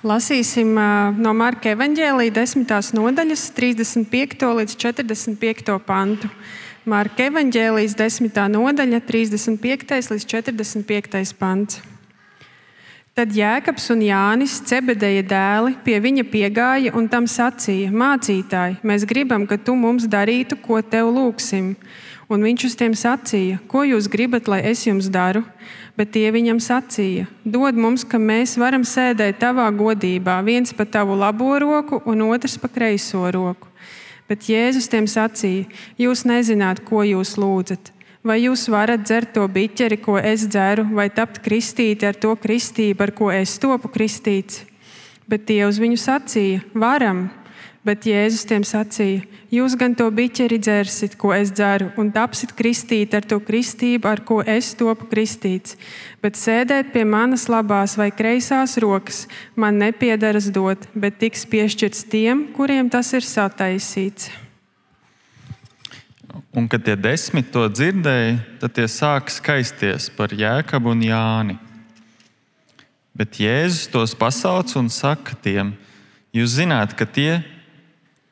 Lasīsim no Marka evanģēlīja 10. nodaļas, 35. līdz 45. pantu. Marka evanģēlijas 10. nodaļa, 35. līdz 45. pants. Tad Jēkabs un Jānis, Cebedeja dēli, pie viņa piegāja un tam sacīja: Mācītāji, mēs gribam, ka tu mums darītu, ko tev lūgsim. Un viņš uz tiem sacīja: Ko jūs gribat, lai es jums daru? Bet tie viņam sacīja: Dod mums, ka mēs varam sēdēt tavā godībā, viens pa tavu labo roku un otrs pa kreiso roku. Bet Jēzus tiem sacīja: Jūs nezināt, ko jūs lūdzat. Vai jūs varat dzert to biķeri, ko es dzeru, vai tapt kristīti ar to kristību, ar ko es topu kristīts? Bet tie uz viņu sacīja: Varam! Bet Jēzus tiem sacīja: Jūs gan to biķeri dzersit, ko es dzeru, un tapsit kristīti ar to kristību, ar ko es topu kristīts. Bet sēdēt pie manas labās vai kreisās rokas man nepiedaras dot, bet tiks piešķirts tiem, kuriem tas ir sataisīts. Un, kad tie desmit to dzirdēja, tad tie sāka skaisties par Jēkabu un Jāni. Bet Jēzus tos pasauc un saka tiem: Jūs zināt, ka tie,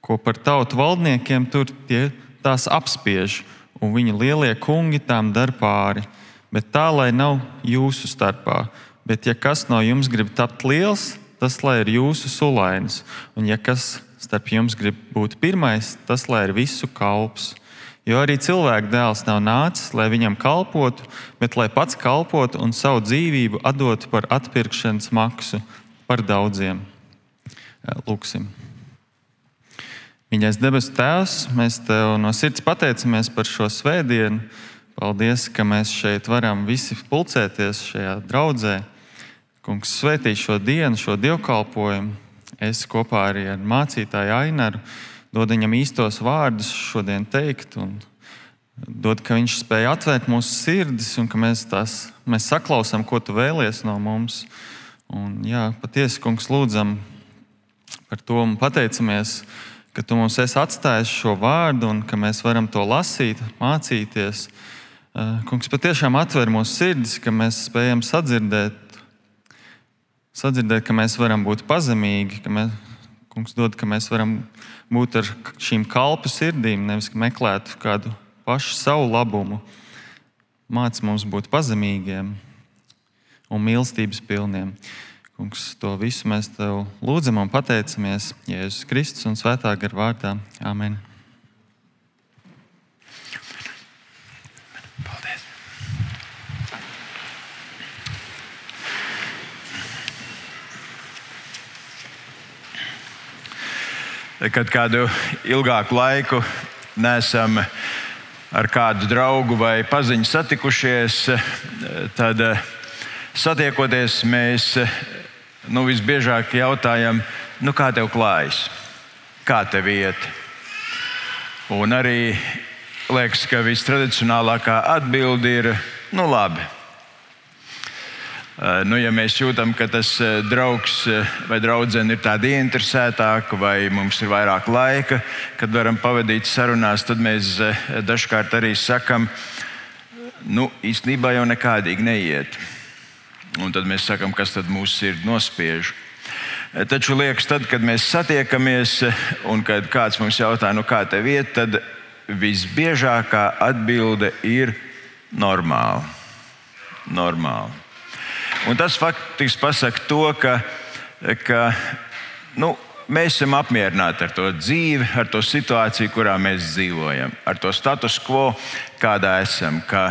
ko par tautu valdniekiem tur tie tās apspiež, un viņa lielie kungi tām dar pāri. Bet tā lai nav jūsu starpā. Bet, ja kas no jums grib tapt liels, tas lai ir jūsu sulainis. Un, ja kas starp jums grib būt pirmais, tas lai ir visu kalps. Jo arī cilvēka dēls nav nācis, lai viņam kalpotu, bet lai pats kalpotu un savu dzīvību atdotu par atpirkšanas maksu par daudziem. Lūksim! Mīļais debesu Tēvs, mēs Tev no sirds pateicamies par šo svētdienu. Paldies, ka mēs šeit varam visi pulcēties šajā draudzē. Kungs, svētī šo dienu, šo dievkalpojumu. Es kopā arī ar mācītāju Ainaru dod viņam īstos vārdus šodien teikt. Dod, ka viņš spēja atvērt mūsu sirdis un ka mēs, tās, mēs saklausām, ko tu vēlies no mums. Un, jā, patiesi, kungs, lūdzam par to un pateicamies ka tu mums esi atstājis šo vārdu un ka mēs varam to lasīt, mācīties. Eh, kungs patiešām atver mūsu sirdis, ka mēs spējam sadzirdēt, sadzirdēt ka mēs varam būt pazemīgi, ka mēs, kungs dod, ka mēs varam būt ar šīm kalpu sirdīm, nevis meklēt kādu pašu savu labumu. Māc mums būt pazemīgiem un mīlestības pilniem. Kungs, to visu mēs tev lūdzam un pateicamies Jēzus Kristus un Svētā gara vārdā. Amen. Kad kādu ilgāku laiku nesam ar kādu draugu vai paziņu satikušies, tad satiekoties mēs nu, visbiežāk jautājam, nu, kā tev klājas, kā tev iet. Un arī liekas, ka vistradicionālākā atbilde ir, nu, labi. Eh, nu, ja mēs jūtam, ka tas eh, draugs eh, vai draudzene ir tāda ieinteresētāka, vai mums ir vairāk laika, kad varam pavadīt sarunās, tad mēs dažkārt arī sakam, nu, īstenībā jau nekādīgi neiet. Un tad mēs sakām, kas tad mūsu sirdi nospiež. Taču liekas, tad, kad mēs satiekamies un kad kāds mums jautā, nu kā tev iet, tad visbiežākā atbilde ir normāli. normāli. Un tas faktiski pasaka to, ka, ka nu, mēs esam apmierināti ar to dzīvi, ar to situāciju, kurā mēs dzīvojam, ar to status quo, kādā esam. Ka,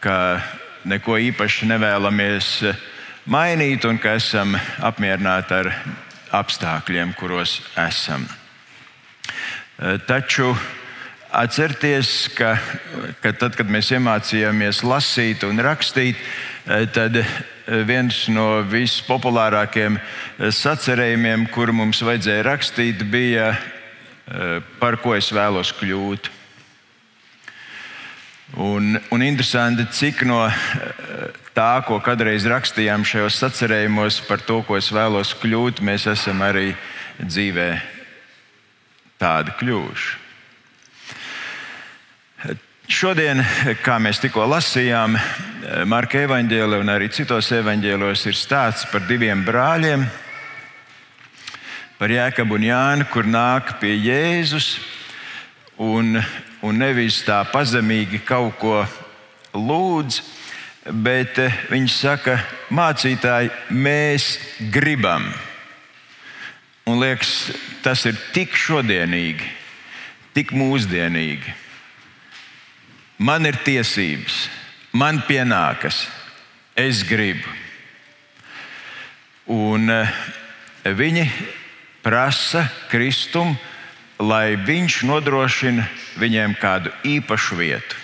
ka neko īpaši nevēlamies eh, mainīt un ka esam apmierināti ar apstākļiem, kuros esam. Eh, taču atcerieties, ka, ka tad, kad mēs iemācījāmies lasīt un rakstīt, eh, tad viens no vispopulārākajiem sacerējumiem, kuru mums vajadzēja rakstīt, bija par ko es vēlos kļūt. Un, un interesanti, cik no eh, tā, ko kādreiz rakstījām šajos sacerējumos par to, ko es vēlos kļūt, mēs esam arī dzīvē tādi kļuvuši. Šodien, kā mēs tikko lasījām, Marka evanģēlē un arī citos evanģēlos ir stāsts par diviem brāļiem, par Jēkabu un Jānu, kur nāk pie Jēzus un, un nevis tā pazemīgi kaut ko lūdz, bet eh, viņš saka, mācītāji, mēs gribam. Un liekas, tas ir tik šodienīgi, tik mūsdienīgi. Man ir tiesības, man pienākas, es gribu. Un eh, viņi prasa Kristum, lai viņš nodrošina viņiem kādu īpašu vietu,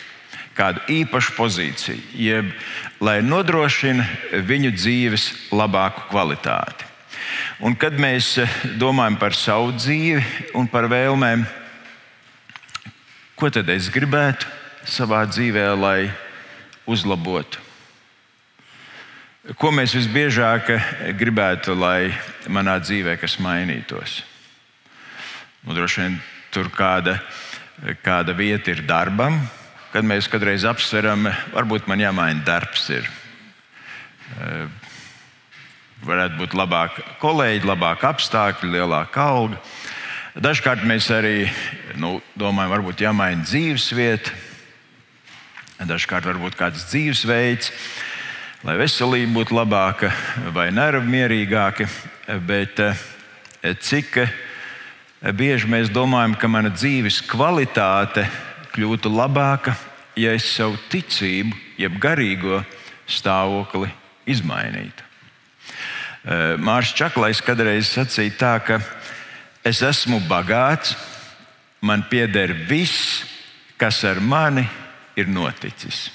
kādu īpašu pozīciju, jeb lai nodrošina viņu dzīves labāku kvalitāti. Un kad mēs domājam par savu dzīvi un par vēlmēm, ko tad es gribētu savā dzīvē, lai uzlabotu? Ko mēs visbiežāk gribētu, lai manā dzīvē kas mainītos? Nu, droši vien tur kāda, kāda vieta ir darbam, kad mēs kādreiz apsveram, varbūt man jāmaina darbs. Ir. Eh, varētu būt labāki kolēģi, labāki apstākļi, lielāka alga. Dažkārt mēs arī nu, domājam, varbūt jāmaina dzīvesvieta, dažkārt varbūt kāds dzīvesveids, lai veselība būtu labāka vai nervi mierīgāki. Bet eh, cik bieži mēs domājam, ka mana dzīves kvalitāte kļūtu labāka, ja es savu ticību, jeb garīgo stāvokli izmainītu. Eh, Mārcis Čaklais kādreiz sacīja tā, ka es esmu bagāts, man pieder viss, kas ar mani ir noticis.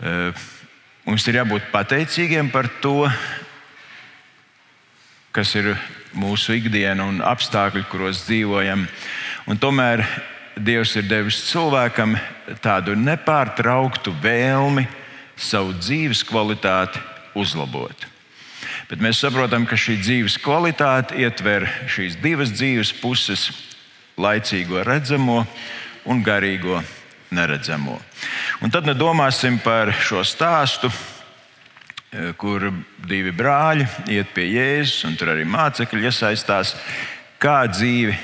Eh, mums ir jābūt pateicīgiem par to, kas ir mūsu ikdiena un apstākļi, kuros dzīvojam. Un tomēr Dievs ir devis cilvēkam tādu nepārtrauktu vēlmi savu dzīves kvalitāti uzlabot. Bet mēs saprotam, ka šī dzīves kvalitāte ietver šīs divas dzīves puses - laicīgo redzamo un garīgo neredzamo. Un tad nu domāsim par šo stāstu kur divi brāļi iet pie Jēzus, un tur arī mācekļi iesaistās, kā dzīvi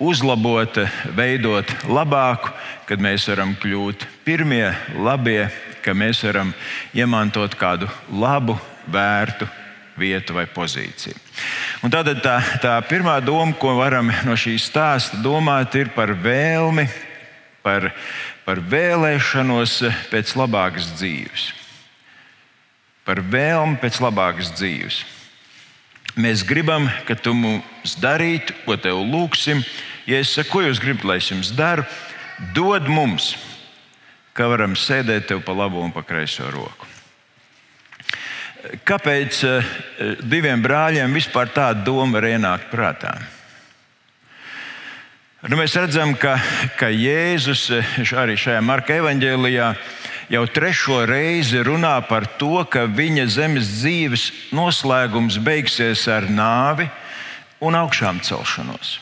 uzlabot, veidot labāku, kad mēs varam kļūt pirmie, labie, ka mēs varam iemantot kādu labu, vērtu vietu vai pozīciju. Un tātad tā, tā pirmā doma, ko varam no šīs stāsta domāt, ir par vēlmi, par, par vēlēšanos pēc labākas dzīves par vēlmi pēc labākas dzīves. Mēs gribam, ka tu mums darītu, ko tev lūgsim. Ja es saku, ko jūs gribat, lai es jums daru, dod mums, ka varam sēdēt tev pa labo un pa kreiso roku. Kāpēc eh, diviem brāļiem vispār tāda doma var ienākt prātā? Nu, mēs redzam, ka, ka Jēzus eh, arī šajā Marka evanģēlijā jau trešo reizi runā par to, ka viņa zemes dzīves noslēgums beigsies ar nāvi un augšām celšanos.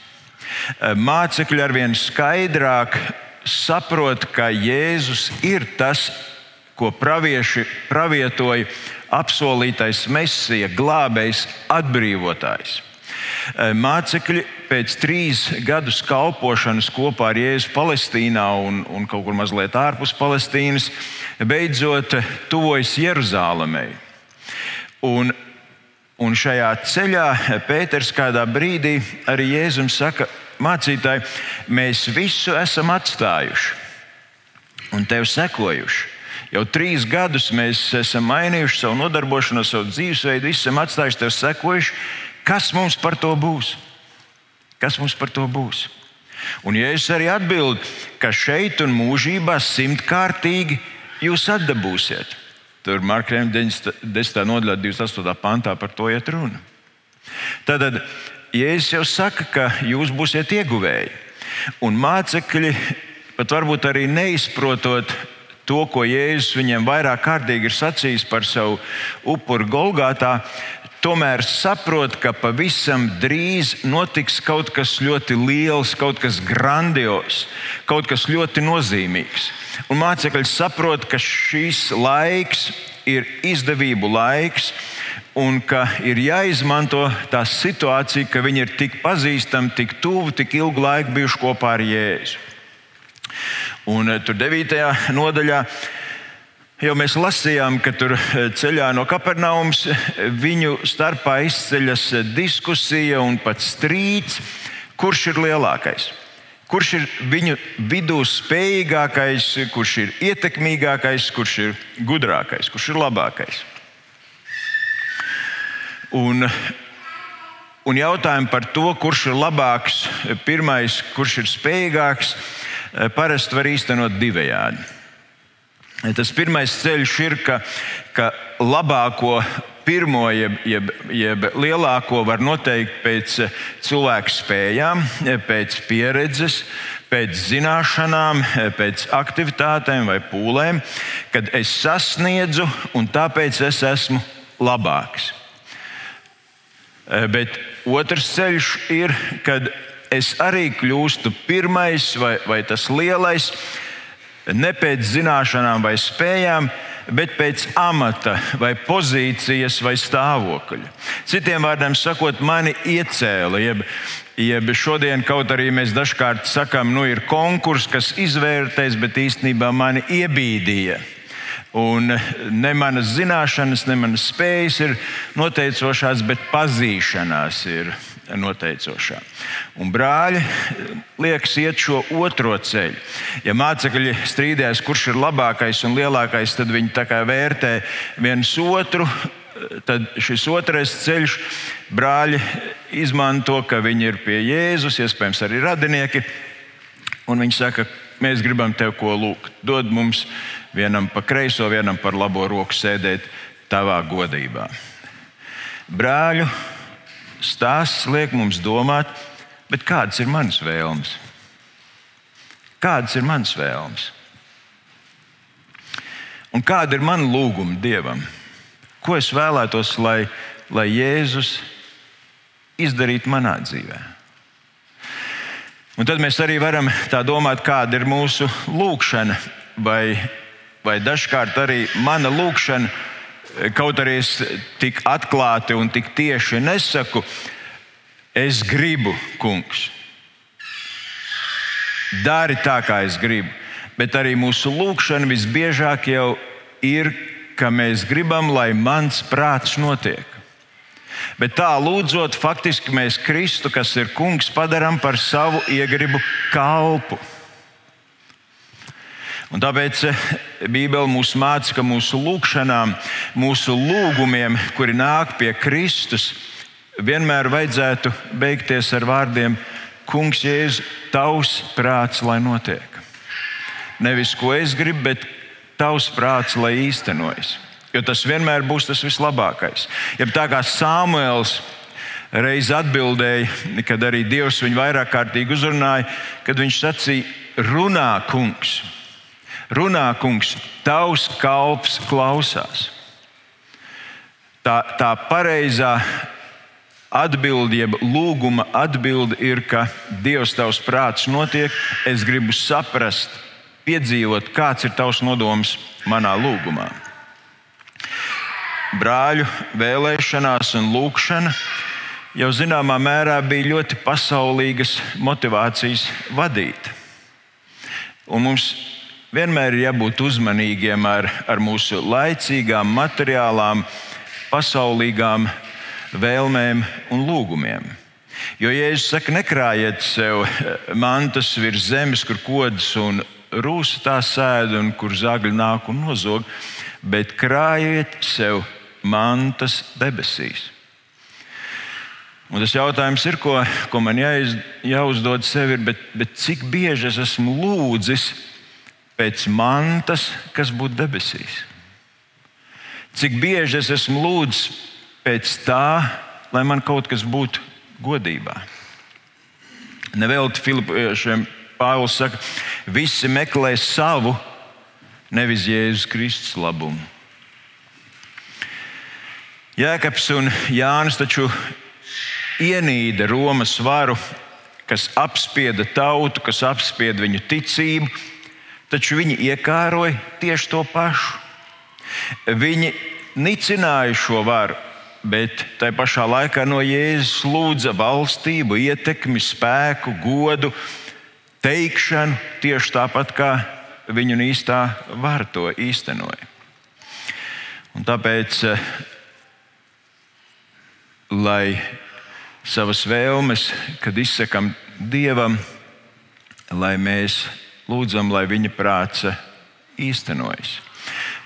Eh, mācekļi arvien skaidrāk saprot, ka Jēzus ir tas, ko pravieši pravietoja apsolītais mesija, glābējs, atbrīvotājs. Eh, mācekļi pēc trīs gadus kalpošanas kopā ar Jēzu Palestīnā un, un kaut kur mazliet ārpus Palestīnas, beidzot tuvojas Jeruzalemei. Un, un šajā ceļā Pēters kādā brīdī arī Jēzum saka, mācītāji, mēs visu esam atstājuši un tev sekojuši. Jau trīs gadus mēs esam mainījuši savu nodarbošanos, savu dzīvesveidu, visu esam atstājuši, tev sekojuši. Kas mums par to būs? Kas mums par to būs? Un Jēzus arī atbild, ka šeit un mūžībā simtkārtīgi jūs atdabūsiet. Tur Markam 10. nodaļā, 28. pantā par to iet runa. Tad Jēzus jau saka, ka jūs būsiet ieguvēji. Un mācekļi pat varbūt arī neizprotot to, ko Jēzus viņiem vairāk kārtīgi ir sacījis par savu upuru Golgātā, tomēr saprot, ka pavisam drīz notiks kaut kas ļoti liels, kaut kas grandios, kaut kas ļoti nozīmīgs. Un mācekļi saprot, ka šis laiks ir izdevību laiks, un ka ir jāizmanto tā situācija, ka viņi ir tik pazīstami, tik tuvu, tik ilgu laiku bijuši kopā ar Jēzu. Un eh, tur 9. nodaļā jau mēs lasījām, ka tur eh, ceļā no Kapernaumas viņu starpā izceļas diskusija un pat strīds, kurš ir lielākais. Kurš ir viņu vidū spējīgākais, kurš ir ietekmīgākais, kurš ir gudrākais, kurš ir labākais? Un, un jautājumi par to, kurš ir labāks, pirmais, kurš ir spējīgāks, parasti var īstenot divējādi. Tas pirmais ceļš ir, ka, ka labāko pirmo, jeb, jeb, jeb lielāko var noteikt pēc cilvēka spējām, pēc pieredzes, pēc zināšanām, pēc aktivitātēm vai pūlēm, kad es sasniedzu un tāpēc es esmu labāks. Eh, bet otrs ceļš ir, kad es arī kļūstu pirmais vai, vai tas lielais, ne pēc zināšanām vai spējām, bet pēc amata, vai pozīcijas, vai stāvokļa. Citiem vārdiem sakot, mani iecēla. Jeb, jeb šodien, kaut arī mēs dažkārt sakām, nu ir konkurss, kas izvērtēs, bet īstenībā mani iebīdīja. Un ne manas zināšanas, ne manas spējas ir noteicošās, bet pazīšanās ir noteicošā. Un brāļi liekas iet šo otro ceļu. Ja mācekļi strīdējās, kurš ir labākais un lielākais, tad viņi tā kā vērtē viens otru. Tad šis otrais ceļš brāļi izmanto, ka viņi ir pie Jēzus, iespējams, arī radinieki. Un viņi saka, mēs gribam tev ko lūgt. Dod mums vienam pa kreiso, vienam par labo roku sēdēt tavā godībā. Brāļu stāsts liek mums domāt, kādas ir manas vēlmes? Kādas ir manas vēlmes? Un kāda ir mana lūguma Dievam? Ko es vēlētos, lai, lai Jēzus izdarītu manā dzīvē? Un tad mēs arī varam tā domāt, kāda ir mūsu lūkšana, vai vai dažkārt arī mana lūkšana, kaut arī es tik atklāti un tik tieši nesaku, es gribu, kungs. Dari tā, kā es gribu. Bet arī mūsu lūkšana visbiežāk jau ir, ka mēs gribam, lai mans prāts notiek. Bet tā lūdzot, faktiski mēs Kristu, kas ir kungs, padarām par savu iegribu kalpu. Un tāpēc eh, Bībele mūs māca, ka mūsu lūgšanām, mūsu lūgumiem, kuri nāk pie Kristus, vienmēr vajadzētu beigties ar vārdiem: Kungs, Jēzus, tavs prāts, lai notiek. Nevis ko es gribu, bet tavs prāts, lai īstenojas. Jo tas vienmēr būs tas vislabākais. Ja tā kā Samuēls reiz atbildēja, kad arī Dievs viņu vairāk kārtīgi uzrunāja, kad viņš sacīja: Runā, kungs! Runā, kungs, tavs kalps klausās. Tā, tā pareizā atbilde, jeb lūguma atbilde ir, ka Dievs tavs prāts notiek, es gribu saprast, piedzīvot, kāds ir tavs nodoms manā lūgumā. Brāļu vēlēšanās un lūgšana jau zināmā mērā bija ļoti pasaulīgas motivācijas vadīta. Un mums vienmēr ir jābūt uzmanīgiem ar, ar mūsu laicīgām, materiālām, pasaulīgām vēlmēm un lūgumiem. Jo, ja es saku, nekrājiet sev mantas virs zemes, kur kodas un rūsa tā sēž un kur zagļi nāk un nozog, bet krājiet sev mantas debesīs. Un tas jautājums ir, ko, ko man jāiz, jāuzdod sev, ir, bet, bet cik bieži es esmu lūdzis pēc mantas, kas būtu debesīs. Cik bieži es esmu lūdzis pēc tā, lai man kaut kas būtu godībā. Nevelti Filipiešiem Pāvils saka, visi meklē savu, nevis Jēzus Kristus labumu. Jēkabs un Jānis taču ienīda Romas varu, kas apspieda tautu, kas apspieda viņu ticību, Taču viņi iekāroja tieši to pašu. Viņi nicināja šo varu, bet tai pašā laikā no Jēzus lūdza valstību, ietekmi, spēku, godu, teikšanu, tieši tāpat kā viņa īstā vara to īstenoja. Un tāpēc, eh, lai savas vēlmes, kad izsakām Dievam, lai mēs lūdzam, lai viņa prāts īstenojas.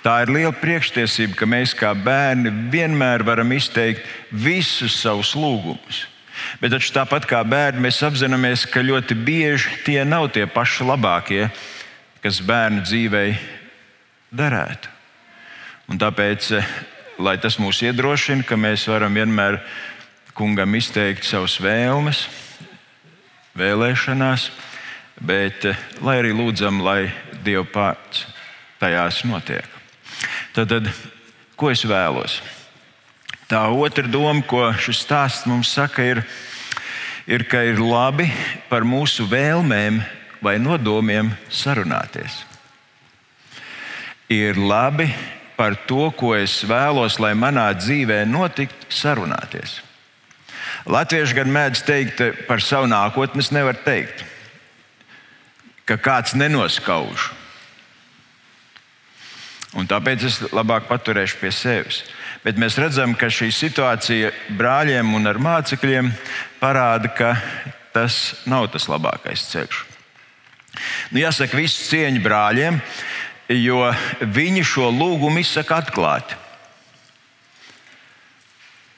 Tā ir liela priekštiesība, ka mēs kā bērni vienmēr varam izteikt visus savus lūgumus. Bet tāpat kā bērni, mēs apzināmies, ka ļoti bieži tie nav tie paši labākie, kas bērnu dzīvei derētu. Un tāpēc, lai tas mūs iedrošina, ka mēs varam vienmēr kungam izteikt savas vēlmes, vēlēšanās, bet lai arī lūdzam, lai Dieva pārts tajās notiek. Tad, tad ko es vēlos? Tā otra doma, ko šis stāsts mums saka, ir, ir, ka ir labi par mūsu vēlmēm vai nodomiem sarunāties. Ir labi par to, ko es vēlos, lai manā dzīvē notiktu, sarunāties. Latvieši gan mēdz teikt, par savu nākotni es nevaru teikt, ka kāds nenoskauž. Un tāpēc es labāk paturēšu pie sevis. Bet mēs redzam, ka šī situācija brāļiem un ar mācekļiem parāda, ka tas nav tas labākais ceļš. Nu, jāsaka, visu cieņu brāļiem, jo viņi šo lūgumu izsaka atklāti.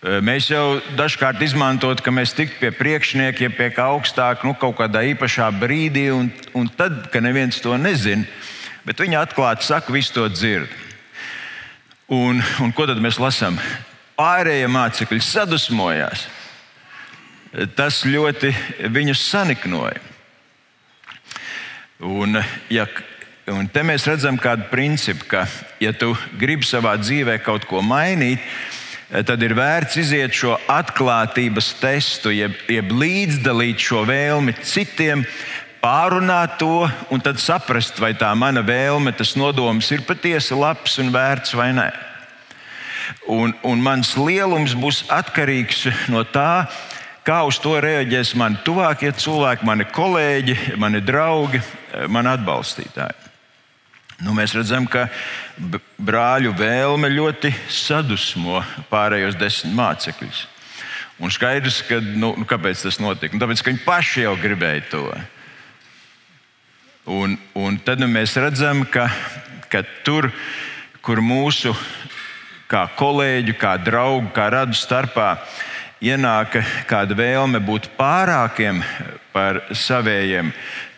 Mēs jau dažkārt izmantojam, ka mēs tiktu pie priekšniekiem, pie kā augstāk, nu, kaut kādā īpašā brīdī, un, un tad, kad neviens to nezina, bet viņi atklāti saka, visu to dzird. Un, un ko tad mēs lasām? Pārējie mācekļi sadusmojās. Tas ļoti viņus saniknoja. Un, ja, un te mēs redzam kādu principu, ka, ja tu gribi savā dzīvē kaut ko mainīt, tad ir vērts iziet šo atklātības testu, jeb, jeb līdzdalīt šo vēlmi citiem, pārunāt to un tad saprast, vai tā mana vēlme, tas nodoms ir patiesi labs un vērts vai nē. Un, un mans lielums būs atkarīgs no tā, kā uz to reaģēs mani tuvākie cilvēki, mani kolēģi, mani draugi, mani atbalstītāji. Nu, mēs redzam, ka brāļu vēlme ļoti sadusmo pārējos desmit mācekļus. Un skaidrs, ka, nu, nu kāpēc tas notika. Nu, tāpēc, ka viņi paši jau gribēja to. Un, un tad nu, mēs redzam, ka, ka tur, kur mūsu kā kolēģu, kā draugu, kā radu starpā ienāk kāda vēlme būt pārākiem par savējiem,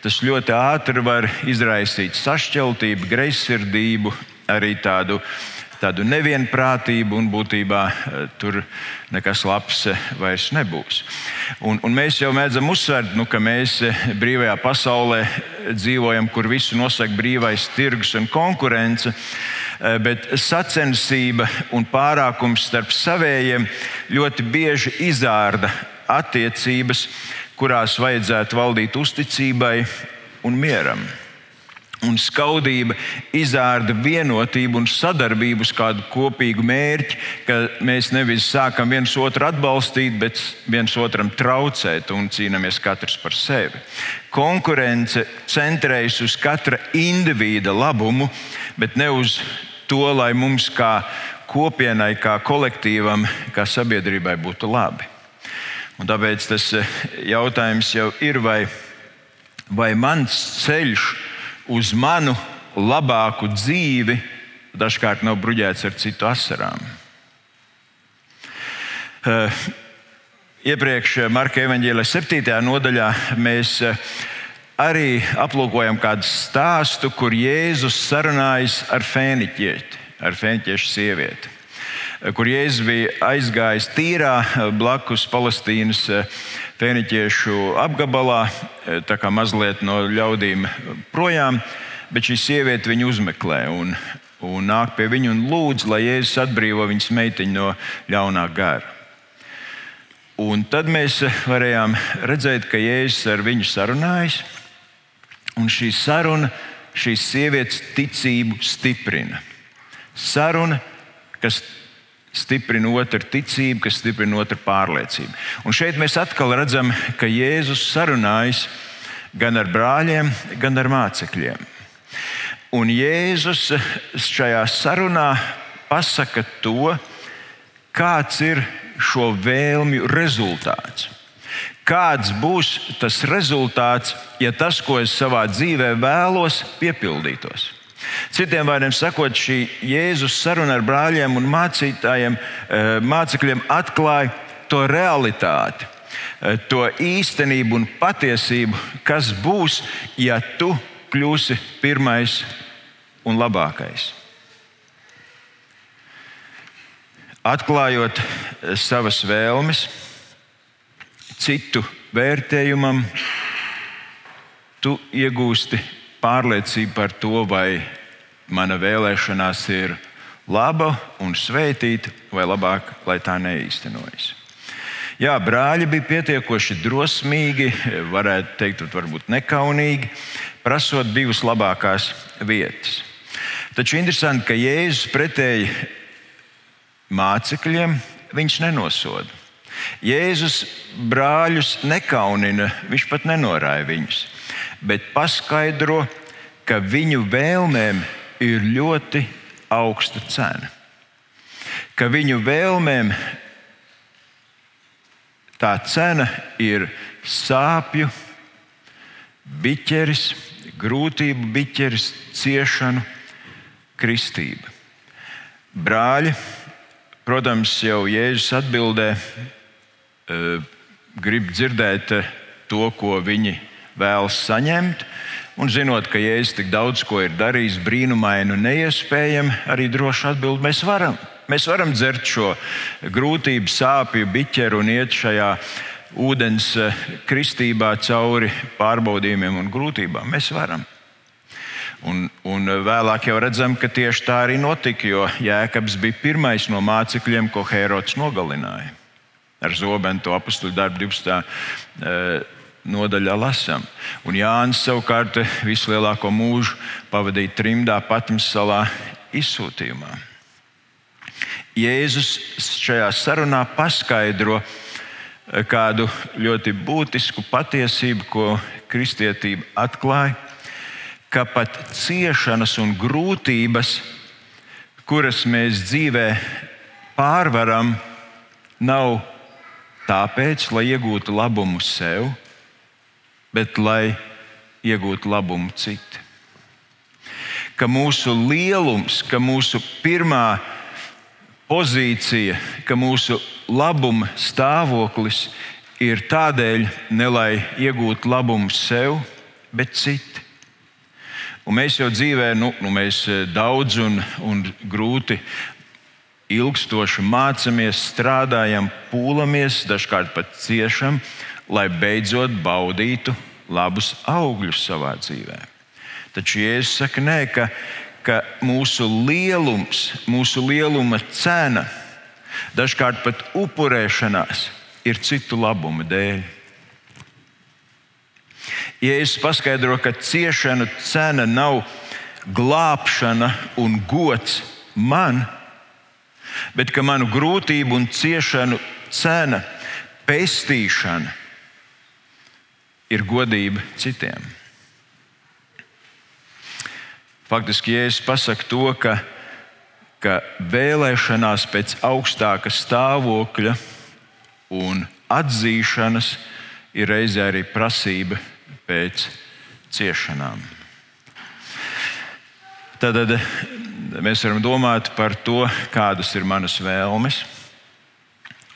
tas ļoti ātri var izraisīt sašķeltību, greizsirdību, arī tādu tādu nevienprātību, un būtībā eh, tur nekas labs eh, vairs nebūs. Un, un mēs jau mēdzam uzsvērt, nu, ka mēs eh, brīvajā pasaulē dzīvojam, kur visu nosaka brīvais tirgus un konkurence. Bet sacensība un pārākums starp savējiem ļoti bieži izārda attiecības, kurās vajadzētu valdīt uzticībai un mieram un skaudība izrāda vienotību un sadarbību uz kādu kopīgu mērķi, ka mēs nevis sākam viens otru atbalstīt, bet viens otram traucēt un cīnāmies katrs par sevi. Konkurence centrējas uz katra indivīda labumu, bet ne uz to, lai mums kā kopienai, kā kolektīvam, kā sabiedrībai būtu labi. Un tāpēc tas jautājums jau ir, vai, vai mans ceļš uz manu labāku dzīvi dažkārt nav bruģēts ar citu asarām. Uh, iepriekš Marka evanģēlē 7. nodaļā mēs arī aplūkojam kādu stāstu, kur Jēzus sarunājas ar fēniķieti, ar fēniķiešu sievieti. Kur Jēzus bija aizgājis tīrā blakus Palestīnas fēniķiešu apgabalā, e, tā kā mazliet no ļaudīm projām, bet šī sieviete viņu uzmeklē un, un nāk pie viņa un lūdz, lai Jēzus atbrīvo viņas meitiņu no ļaunā gara. Un tad mēs varējām redzēt, ka Jēzus ar viņu sarunājas, un šī saruna šīs sievietes ticību stiprina. Saruna, kas stiprina otru ticību, kas stiprina otru pārliecību. Un šeit mēs atkal redzam, ka Jēzus sarunājas gan ar brāļiem, gan ar mācekļiem. Un Jēzus šajā sarunā pasaka to, kāds ir šo vēlmju rezultāts. Kāds būs tas rezultāts, ja tas, ko es savā dzīvē vēlos, piepildītos? Citiem vārdiem sakot, šī Jēzus saruna ar brāļiem un mācītājiem, eh, mācekļiem atklāja to realitāti, eh, to īstenību un patiesību, kas būs, ja tu kļūsi pirmais un labākais. Atklājot eh, savas vēlmes, citu vērtējumam, tu iegūsti pārliecību par to, vai mana vēlēšanās ir laba un svētīta, vai labāk, lai tā neīstenojas. Jā, brāļi bija pietiekoši drosmīgi, varētu teikt, varbūt nekaunīgi, prasot divas labākās vietas. Taču interesanti, ka Jēzus pretēji mācekļiem viņš nenosoda. Jēzus brāļus nekaunina, viņš pat nenorāja viņus, bet paskaidro, ka viņu vēlmēm ir ļoti augsta cena. Ka viņu vēlmēm tā cena ir sāpju, biķeris, grūtību biķeris, ciešanu, kristība. Brāļi, protams, jau Jēzus atbildē, eh, grib dzirdēt eh, to, ko viņi vēlas saņemt, Un zinot, ka Jēzus tik daudz ko ir darījis, brīnumainu neiespējami, arī droši atbildēt, mēs varam. Mēs varam dzert šo grūtību, sāpju, biķeru un iet šajā ūdens eh, kristībā cauri pārbaudījumiem un grūtībām. Mēs varam. Un, un vēlāk jau redzam, ka tieši tā arī notika, jo Jēkabs bija pirmais no mācekļiem, ko Hērods nogalināja. Ar zobenu to apakstu darbu 12 nodaļā lasām. Un Jānis savukārt visu lielāko mūžu pavadīja trimdā Patmas salā izsūtījumā. Jēzus šajā sarunā paskaidro eh, kādu ļoti būtisku patiesību, ko kristietība atklāja, ka pat ciešanas un grūtības, kuras mēs dzīvē pārvaram, nav tāpēc, lai iegūtu labumu sev, bet lai iegūtu labumu citi. Ka mūsu lielums, ka mūsu pirmā pozīcija, ka mūsu labuma stāvoklis ir tādēļ, ne lai iegūtu labumu sev, bet citi. Un mēs jau dzīvē, nu, nu mēs eh, daudz un, un grūti, ilgstoši mācāmies, strādājam, pūlamies, dažkārt pat ciešam, lai beidzot baudītu labus augļus savā dzīvē. Taču Jēzus saka, nē, ka, ka mūsu lielums, mūsu lieluma cena, dažkārt pat upurēšanās, ir citu labumu dēļ. Jēzus paskaidro, ka ciešanu cena nav glābšana un gods man, bet ka manu grūtību un ciešanu cena, pestīšana ir godība citiem. Faktiski, ja es pasaku to, ka, ka vēlēšanās pēc augstāka stāvokļa un atzīšanas ir reizē arī prasība pēc ciešanām. Tad mēs varam domāt par to, kādas ir manas vēlmes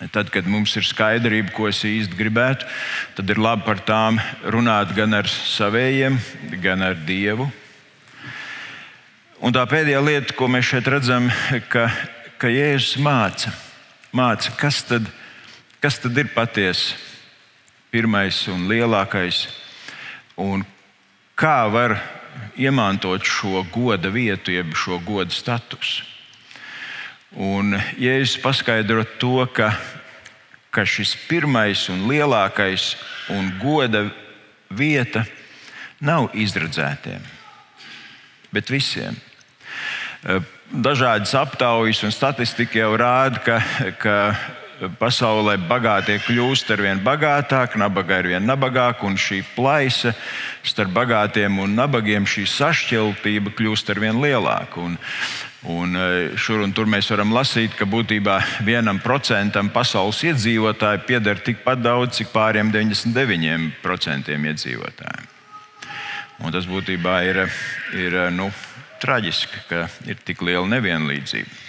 Tad, kad mums ir skaidrība, ko es īsti gribētu, tad ir labi par tām runāt gan ar saviem, gan ar Dievu. Un tā pēdējā lieta, ko mēs šeit redzam, ka, ka Jēzus māca, māca kas, tad, kas tad ir patiesa, pirmais un lielākais, un kā var iemantot šo goda vietu, jeb šo goda statusu. Un Jēzus paskaidro to, ka, ka šis pirmais un lielākais un goda vieta nav izredzētiem, bet visiem. Dažādas aptaujas un statistika jau rāda, ka, ka pasaulē bagātie kļūst ar vien bagātāki, nabaga ar vien nabagāk, un šī plaisa starp bagātiem un nabagiem, šī sašķeltība kļūst ar vien lielāka. Un, un e, šur un tur mēs varam lasīt, ka būtībā vienam procentam pasaules iedzīvotāji pieder tikpat daudz, cik pāriem 99% iedzīvotājiem. Un tas būtībā ir, ir nu, traģiski, ka ir tik liela nevienlīdzība.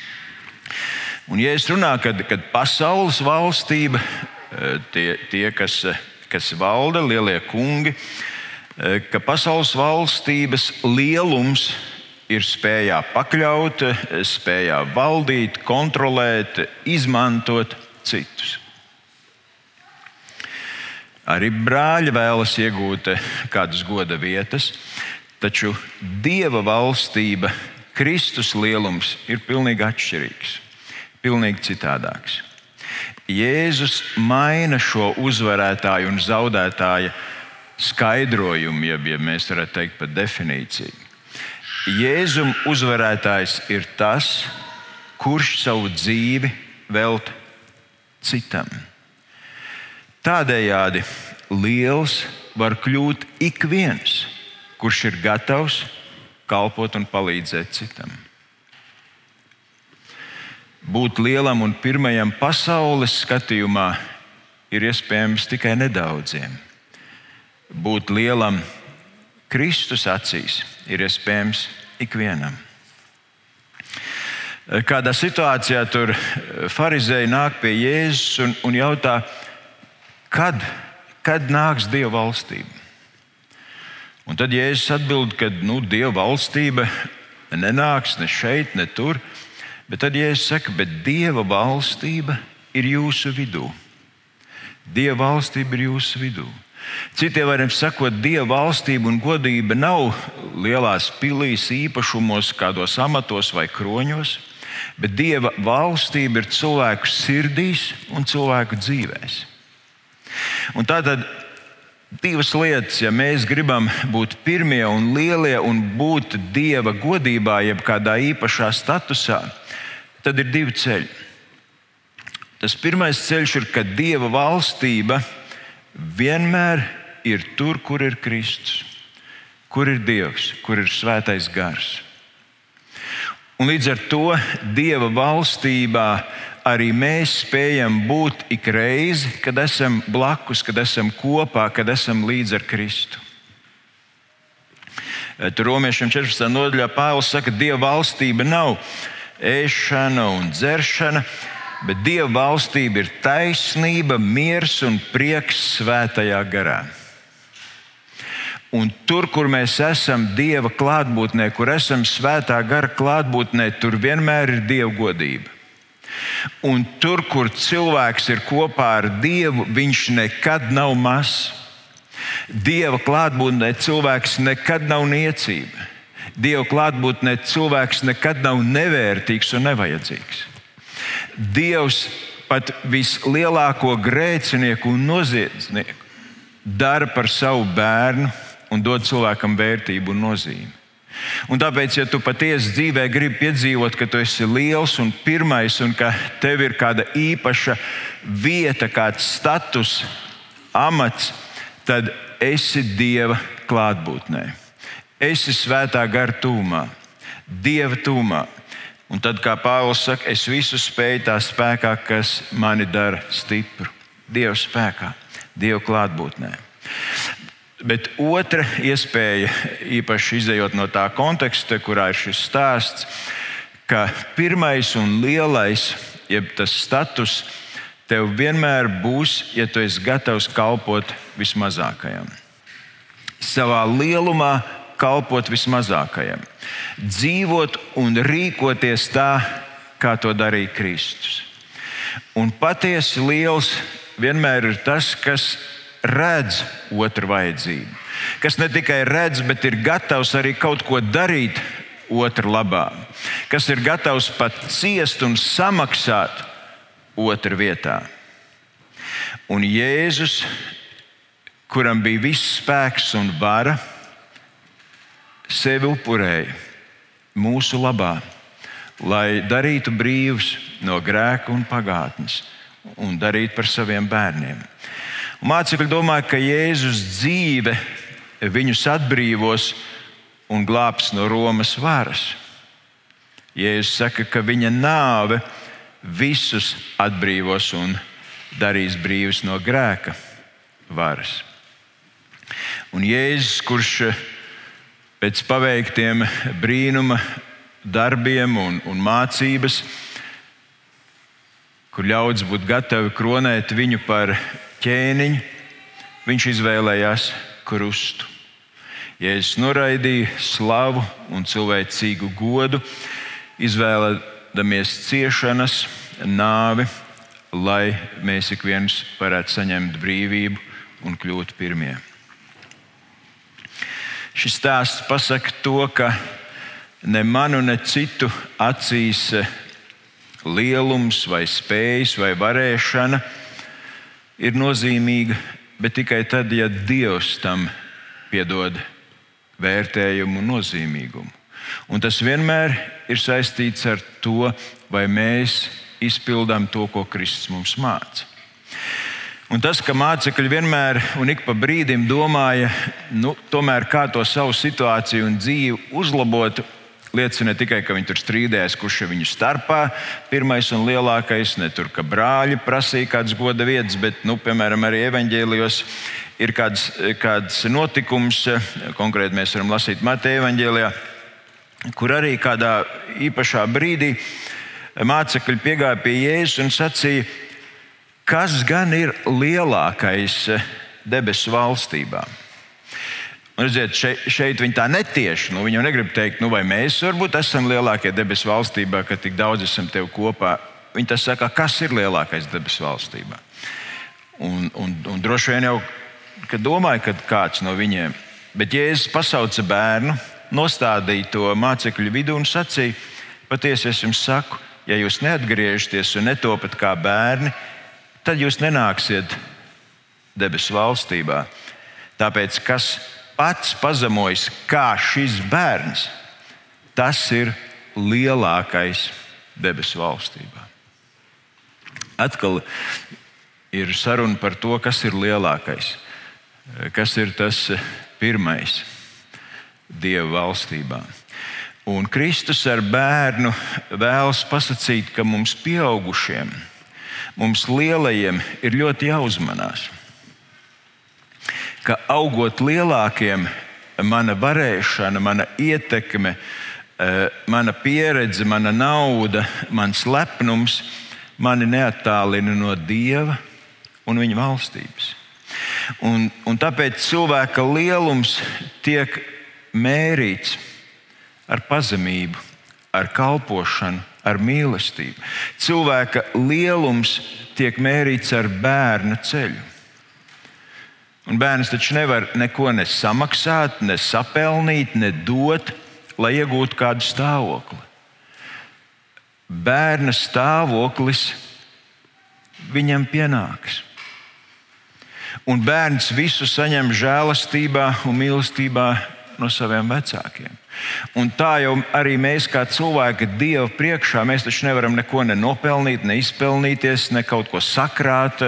Un, ja es runāju, kad, kad pasaules valstība, eh, tie, tie kas, kas valda, lielie kungi, eh, ka pasaules valstības lielums ir spējā pakļaut, spējā valdīt, kontrolēt, izmantot citus. Arī brāļi vēlas iegūt kādas goda vietas, taču Dieva valstība, Kristus lielums ir pilnīgi atšķirīgs pilnīgi citādāks. Jēzus maina šo uzvarētāju un zaudētāju skaidrojumu, ja, ja mēs varētu teikt par definīciju. Jēzum uzvarētājs ir tas, kurš savu dzīvi veltīja citam. Tādējādi liels var kļūt ik viens, kurš ir gatavs kalpot un palīdzēt citam. Būt lielam un pirmajam pasaules skatījumā ir iespējams tikai nedaudziem. Būt lielam Kristus acīs ir iespējams ikvienam. Kādā situācijā tur farizēji nāk pie Jēzus un, un jautā, kad, kad nāks Dieva valstība? Un tad Jēzus atbild, ka nu, Dieva valstība nenāks ne šeit, ne tur, Bet tad, ja es saku, bet Dieva valstība ir jūsu vidū. Dieva valstība ir jūsu vidū. Citiem vārdiem sakot, Dieva valstība un godība nav lielās pilīs, īpašumos, kādos amatos vai kroņos, bet Dieva valstība ir cilvēku sirdīs un cilvēku dzīvēs. Un tātad divas lietas, ja mēs gribam būt pirmie un lielie un būt Dieva godībā, jeb kādā īpašā statusā, tad ir divi ceļi. Tas pirmais ceļš ir, ka Dieva valstība vienmēr ir tur, kur ir Kristus, kur ir Dievs, kur ir Svētais Gars. Un līdz ar to Dieva valstībā arī mēs spējam būt ik reizi, kad esam blakus, kad esam kopā, kad esam līdz ar Kristu. Tur romiešiem 14. nodaļā Pāvils saka, ka Dieva valstība nav ēšana un dzeršana, bet Dieva valstība ir taisnība, miers un prieks svētajā garā. Un tur, kur mēs esam Dieva klātbūtnē, kur esam svētā gara klātbūtnē, tur vienmēr ir Dieva godība. Un tur, kur cilvēks ir kopā ar Dievu, viņš nekad nav mazs. Dieva klātbūtnē cilvēks nekad nav niecība. Dieva klātbūtnē cilvēks nekad nav nevērtīgs un nevajadzīgs. Dievs pat vislielāko grēcinieku un noziedznieku dara par savu bērnu un dod cilvēkam vērtību un nozīmi. Un tāpēc, ja tu patiesi dzīvē gribi piedzīvot, ka tu esi liels un pirmais, un ka tev ir kāda īpaša vieta, kāds status, amats, tad esi Dieva klātbūtnē esi svētā gara tūmā, Dieva tūmā. Un tad, kā Pāvils saka, es visu spēju tā spēkā, kas mani dara stipru. Dieva spēkā, Dieva klātbūtnē. Bet otra iespēja, īpaši izējot no tā konteksta, kurā ir šis stāsts, ka pirmais un lielais, jeb tas status, tev vienmēr būs, ja tu esi gatavs kalpot vismazākajam. Savā lielumā kalpot vismazākajam, dzīvot un rīkoties tā, kā to darīja Kristus. Un patiesi liels vienmēr ir tas, kas redz otru vajadzību, kas ne tikai redz, bet ir gatavs arī kaut ko darīt otru labā, kas ir gatavs pat ciest un samaksāt otru vietā. Un Jēzus, kuram bija viss spēks un vara, sevi upurēja mūsu labā, lai darītu brīvus no grēka un pagātnes un darītu par saviem bērniem. Mācekļi domāja, ka Jēzus dzīve viņus atbrīvos un glābs no Romas varas. Jēzus saka, ka viņa nāve visus atbrīvos un darīs brīvus no grēka varas. Un Jēzus, kurš pēc paveiktiem brīnuma darbiem un, un mācības, kur ļaudis būtu gatavi kronēt viņu par ķēniņu, viņš izvēlējās krustu. Jēzus noraidīja slavu un cilvēcīgu godu, izvēlēdamies ciešanas, nāvi, lai mēs ik viens varētu saņemt brīvību un kļūt pirmie. Šis stāsts pasaka to, ka ne manu, ne citu acīs lielums, vai spējas, vai varēšana ir nozīmīga, bet tikai tad, ja Dievs tam piedod vērtējumu un nozīmīgumu. Un tas vienmēr ir saistīts ar to, vai mēs izpildām to, ko Kristus mums māca. Un tas, ka mācekļi vienmēr un ik pa brīdim domāja, nu, tomēr kā to savu situāciju un dzīvi uzlabot, liecina ne tikai, ka viņi tur strīdējās, kurš ir viņu starpā pirmais un lielākais, ne tur, ka brāļi prasīja kādas goda vietas, bet, nu, piemēram, arī evaņģēlijos ir kāds, kāds notikums, konkrēti mēs varam lasīt Mateja evaņģēlijā, kur arī kādā īpašā brīdī mācekļi piegāja pie Jēzus un sacīja, kas gan ir lielākais debesu valstībā. Un, redziet, šeit, šeit viņi tā netieši. Nu, viņi jau negrib teikt, nu, vai mēs varbūt esam lielākie debesu valstībā, ka tik daudz esam tev kopā. Viņi tas saka, kas ir lielākais debesu valstībā. Un, un, un droši vien jau domāju, ka kāds no viņiem. Bet Jēzus pasauca bērnu, nostādīja to mācekļu vidū un sacīja: Patiesi es jums saku, ja jūs neatgriežaties un netopat kā bērni, tad jūs nenāksiet debesu valstībā. Tāpēc, kas pats pazemojas kā šis bērns, tas ir lielākais debesu valstībā. Atkal ir saruna par to, kas ir lielākais, kas ir tas pirmais Dieva valstībā. Un Kristus ar bērnu vēlas pasakīt, ka mums pieaugušiem, mums lielajiem ir ļoti jāuzmanās. Ka augot lielākiem, mana varēšana, mana ietekme, eh, mana pieredze, mana nauda, mans lepnums mani neattālina no Dieva un Viņa valstības. Un, un tāpēc cilvēka lielums tiek mērīts ar pazemību, ar kalpošanu, ar mīlestību. Cilvēka lielums tiek mērīts ar bērna ceļu. Un bērns taču nevar neko ne samaksāt, ne sapelnīt, ne dot, lai iegūtu kādu stāvokli. Bērna stāvoklis viņam pienāks. Un bērns visu saņem žēlastībā un mīlestībā no saviem vecākiem. Un tā jau arī mēs, kā cilvēki, Dieva priekšā, mēs taču nevaram neko ne nopelnīt, ne izpelnīties, ne kaut ko sakrāt,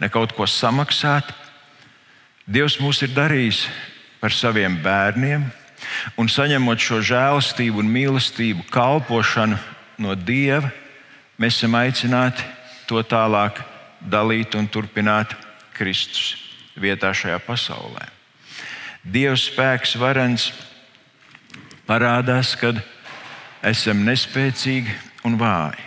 ne kaut ko samaksāt. Dievs mūs ir darījis par saviem bērniem, un saņemot šo žēlastību un mīlestību, kalpošanu no Dieva, mēs esam aicināti to tālāk dalīt un turpināt Kristus vietā šajā pasaulē. Dieva spēks varens parādās, kad esam nespēcīgi un vāji,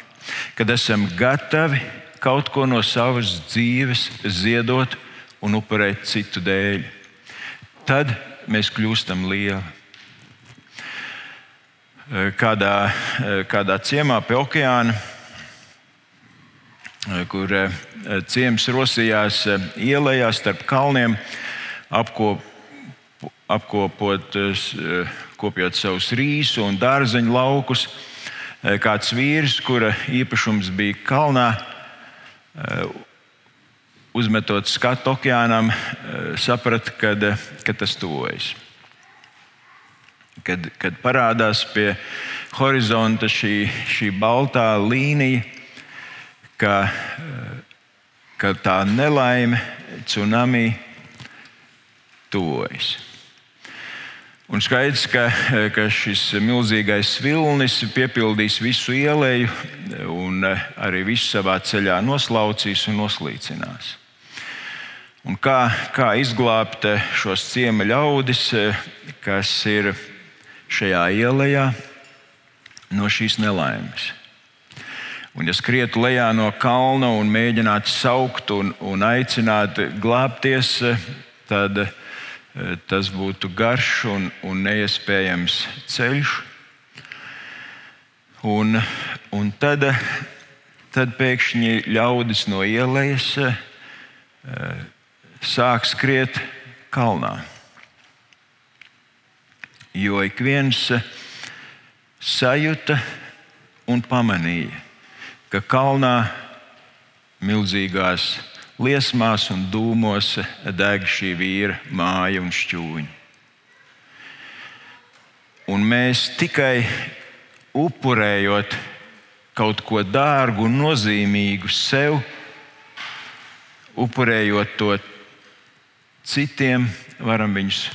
kad esam gatavi kaut ko no savas dzīves ziedot un upurēt citu dēļ. Tad mēs kļūstam lieli. Kādā, kādā ciemā pie okeāna, kur ciems rosījās ielā starp kalniem, apkopot apkopot, eh, kopjot savus rīsu un dārzeņu laukus. Eh, kāds vīrs, kura īpašums bija kalnā, eh, uzmetot skatu okeānam, saprata, kad, kad tas tuvojas. Kad, kad parādās pie, horizonta šī, šī baltā līnija, ka, ka tā nelaime, tsunami tuvojas. Un skaidrs, ka, ka šis milzīgais vilnis piepildīs visu ielēju un arī visu savā ceļā noslaucīs un noslīcinās. Un kā, kā izglābt šos ciema ļaudis, kas ir šajā ielā no šīs nelaimes? Un, ja skrietu lejā no kalna un mēģinātu saukt un, un aicināt glābties, tad Eh, tas būtu garš un, un neiespējams ceļš. Un, un tad, tad pēkšņi ļaudis no ielas eh, sāk skriet kalnā. Jo ik viens eh, sajūta un pamanīja, ka kalnā milzīgās liesmās un dūmos deg šī vīra māja un šķūņi. Un mēs tikai upurējot kaut ko dārgu un nozīmīgu sev, upurējot to citiem, varam viņus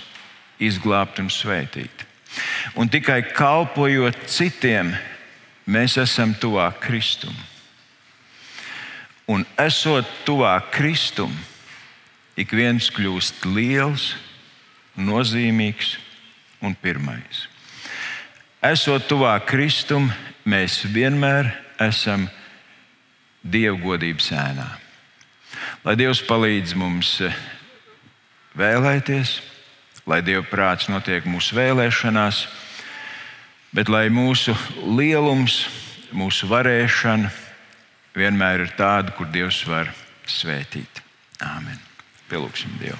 izglābt un svētīt. Un tikai kalpojot citiem, mēs esam tuvāk Kristum. Un esot tuvāk Kristum, ik viens kļūst liels, nozīmīgs un pirmais. Esot tuvāk Kristum, mēs vienmēr esam dievgodības ēnā. Lai Dievs palīdz mums vēlēties, lai Dieva prāts notiek mūsu vēlēšanās, bet lai mūsu lielums, mūsu varēšana, vienmēr ir tāda, kur Dievs var svētīt. Āmen. Pielūgsim Dievu.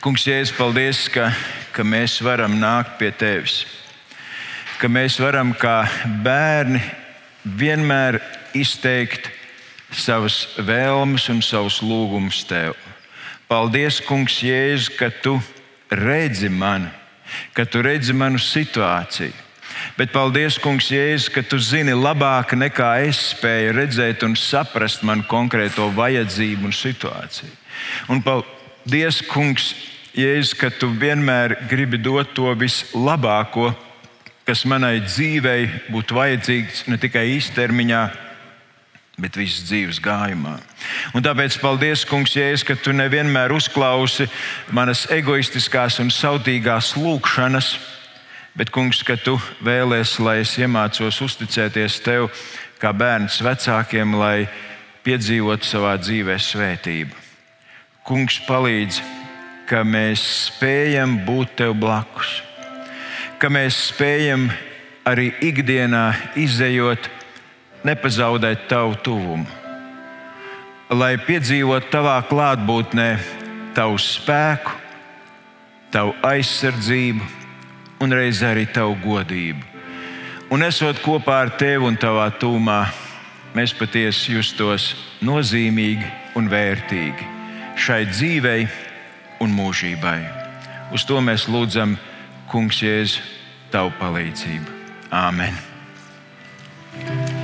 Kungs, Jēzus, paldies, ka, ka mēs varam nākt pie Tevis. Ka mēs varam kā bērni vienmēr izteikt savas vēlmes un savus lūgumus Tev. Paldies, Kungs, Jēzus, ka Tu redzi mani ka tu redzi manu situāciju. Bet paldies, Kungs, Jēzus, ka tu zini labāk nekā es spēju redzēt un saprast manu konkrēto vajadzību un situāciju. Un paldies, Kungs, Jēzus, ka tu vienmēr gribi dot to vislabāko, kas manai dzīvei būtu vajadzīgs ne tikai īstermiņā, bet visas dzīves gājumā. Un tāpēc paldies, Kungs, Jēzus, ka tu nevienmēr uzklausi manas egoistiskās un sautīgās lūgšanas, bet, Kungs, ka tu vēlēsies, lai es iemācos uzticēties tev kā bērns vecākiem, lai piedzīvotu savā dzīvē svētību. Kungs palīdz, ka mēs spējam būt tev blakus, ka mēs spējam arī ikdienā izējot nepazaudēt tavu tuvumu, lai piedzīvotu tavā klātbūtnē tavu spēku, tavu aizsardzību un reizē arī tavu godību. Un esot kopā ar tevi un tavā tūmā, mēs patiesi justos nozīmīgi un vērtīgi šai dzīvei un mūžībai. Uz to mēs lūdzam, Kungs, Jēzu, tavu palīdzību. Āmen! thank you